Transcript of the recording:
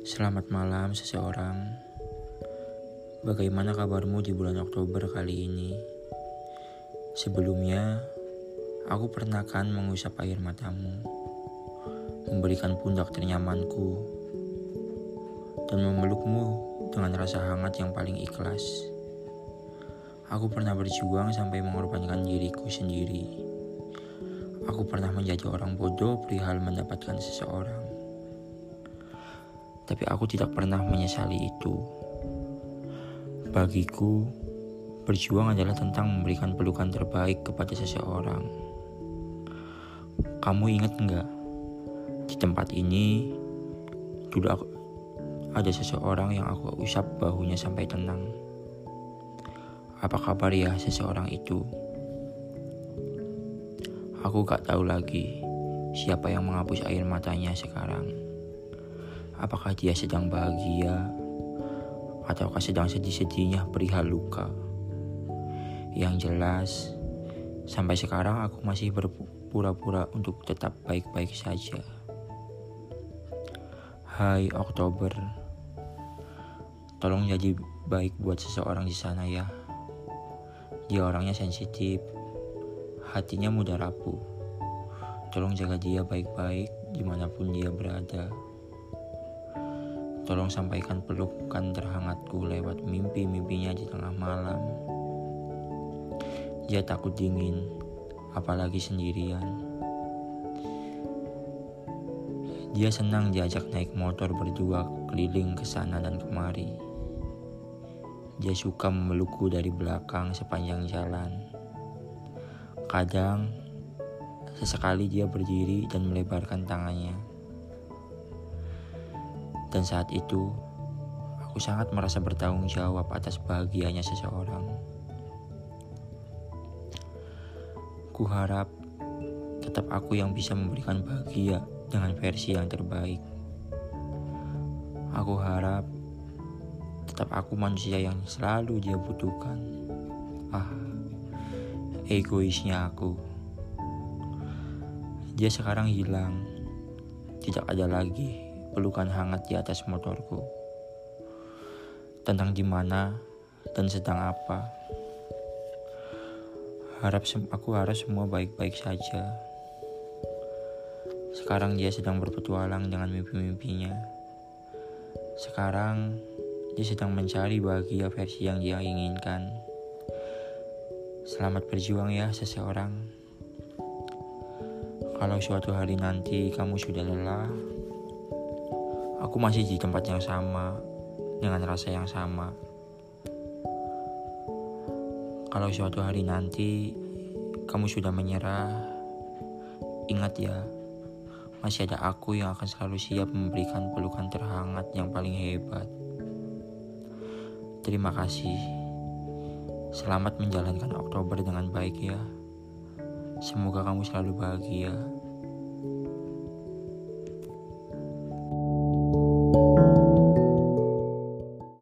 Selamat malam seseorang. Bagaimana kabarmu di bulan Oktober kali ini? Sebelumnya, aku pernah kan mengusap air matamu, memberikan pundak ternyamanku, dan memelukmu dengan rasa hangat yang paling ikhlas. Aku pernah berjuang sampai mengorbankan diriku sendiri. Aku pernah menjadi orang bodoh perihal mendapatkan seseorang tapi aku tidak pernah menyesali itu. Bagiku, berjuang adalah tentang memberikan pelukan terbaik kepada seseorang. Kamu ingat nggak? Di tempat ini, dulu aku, ada seseorang yang aku usap bahunya sampai tenang. Apa kabar ya seseorang itu? Aku gak tahu lagi siapa yang menghapus air matanya sekarang. Apakah dia sedang bahagia ataukah sedang sedih-sedihnya perihal luka? Yang jelas, sampai sekarang aku masih berpura-pura untuk tetap baik-baik saja. Hai Oktober, tolong jadi baik buat seseorang di sana ya. Dia orangnya sensitif, hatinya mudah rapuh. Tolong jaga dia baik-baik di mana pun dia berada. Tolong sampaikan pelukan terhangatku lewat mimpi-mimpinya di tengah malam. Dia takut dingin, apalagi sendirian. Dia senang diajak naik motor berdua keliling ke sana dan kemari. Dia suka memelukku dari belakang sepanjang jalan. Kadang, sesekali dia berdiri dan melebarkan tangannya dan saat itu, aku sangat merasa bertanggung jawab atas bahagianya seseorang. Ku harap tetap aku yang bisa memberikan bahagia dengan versi yang terbaik. Aku harap tetap aku manusia yang selalu dia butuhkan. Ah, egoisnya aku. Dia sekarang hilang, tidak ada lagi pelukan hangat di atas motorku. Tentang di mana dan sedang apa. Harap aku harap semua baik-baik saja. Sekarang dia sedang berpetualang dengan mimpi-mimpinya. Sekarang dia sedang mencari bahagia versi yang dia inginkan. Selamat berjuang ya seseorang. Kalau suatu hari nanti kamu sudah lelah, Aku masih di tempat yang sama, dengan rasa yang sama. Kalau suatu hari nanti kamu sudah menyerah, ingat ya, masih ada aku yang akan selalu siap memberikan pelukan terhangat yang paling hebat. Terima kasih. Selamat menjalankan Oktober dengan baik ya. Semoga kamu selalu bahagia.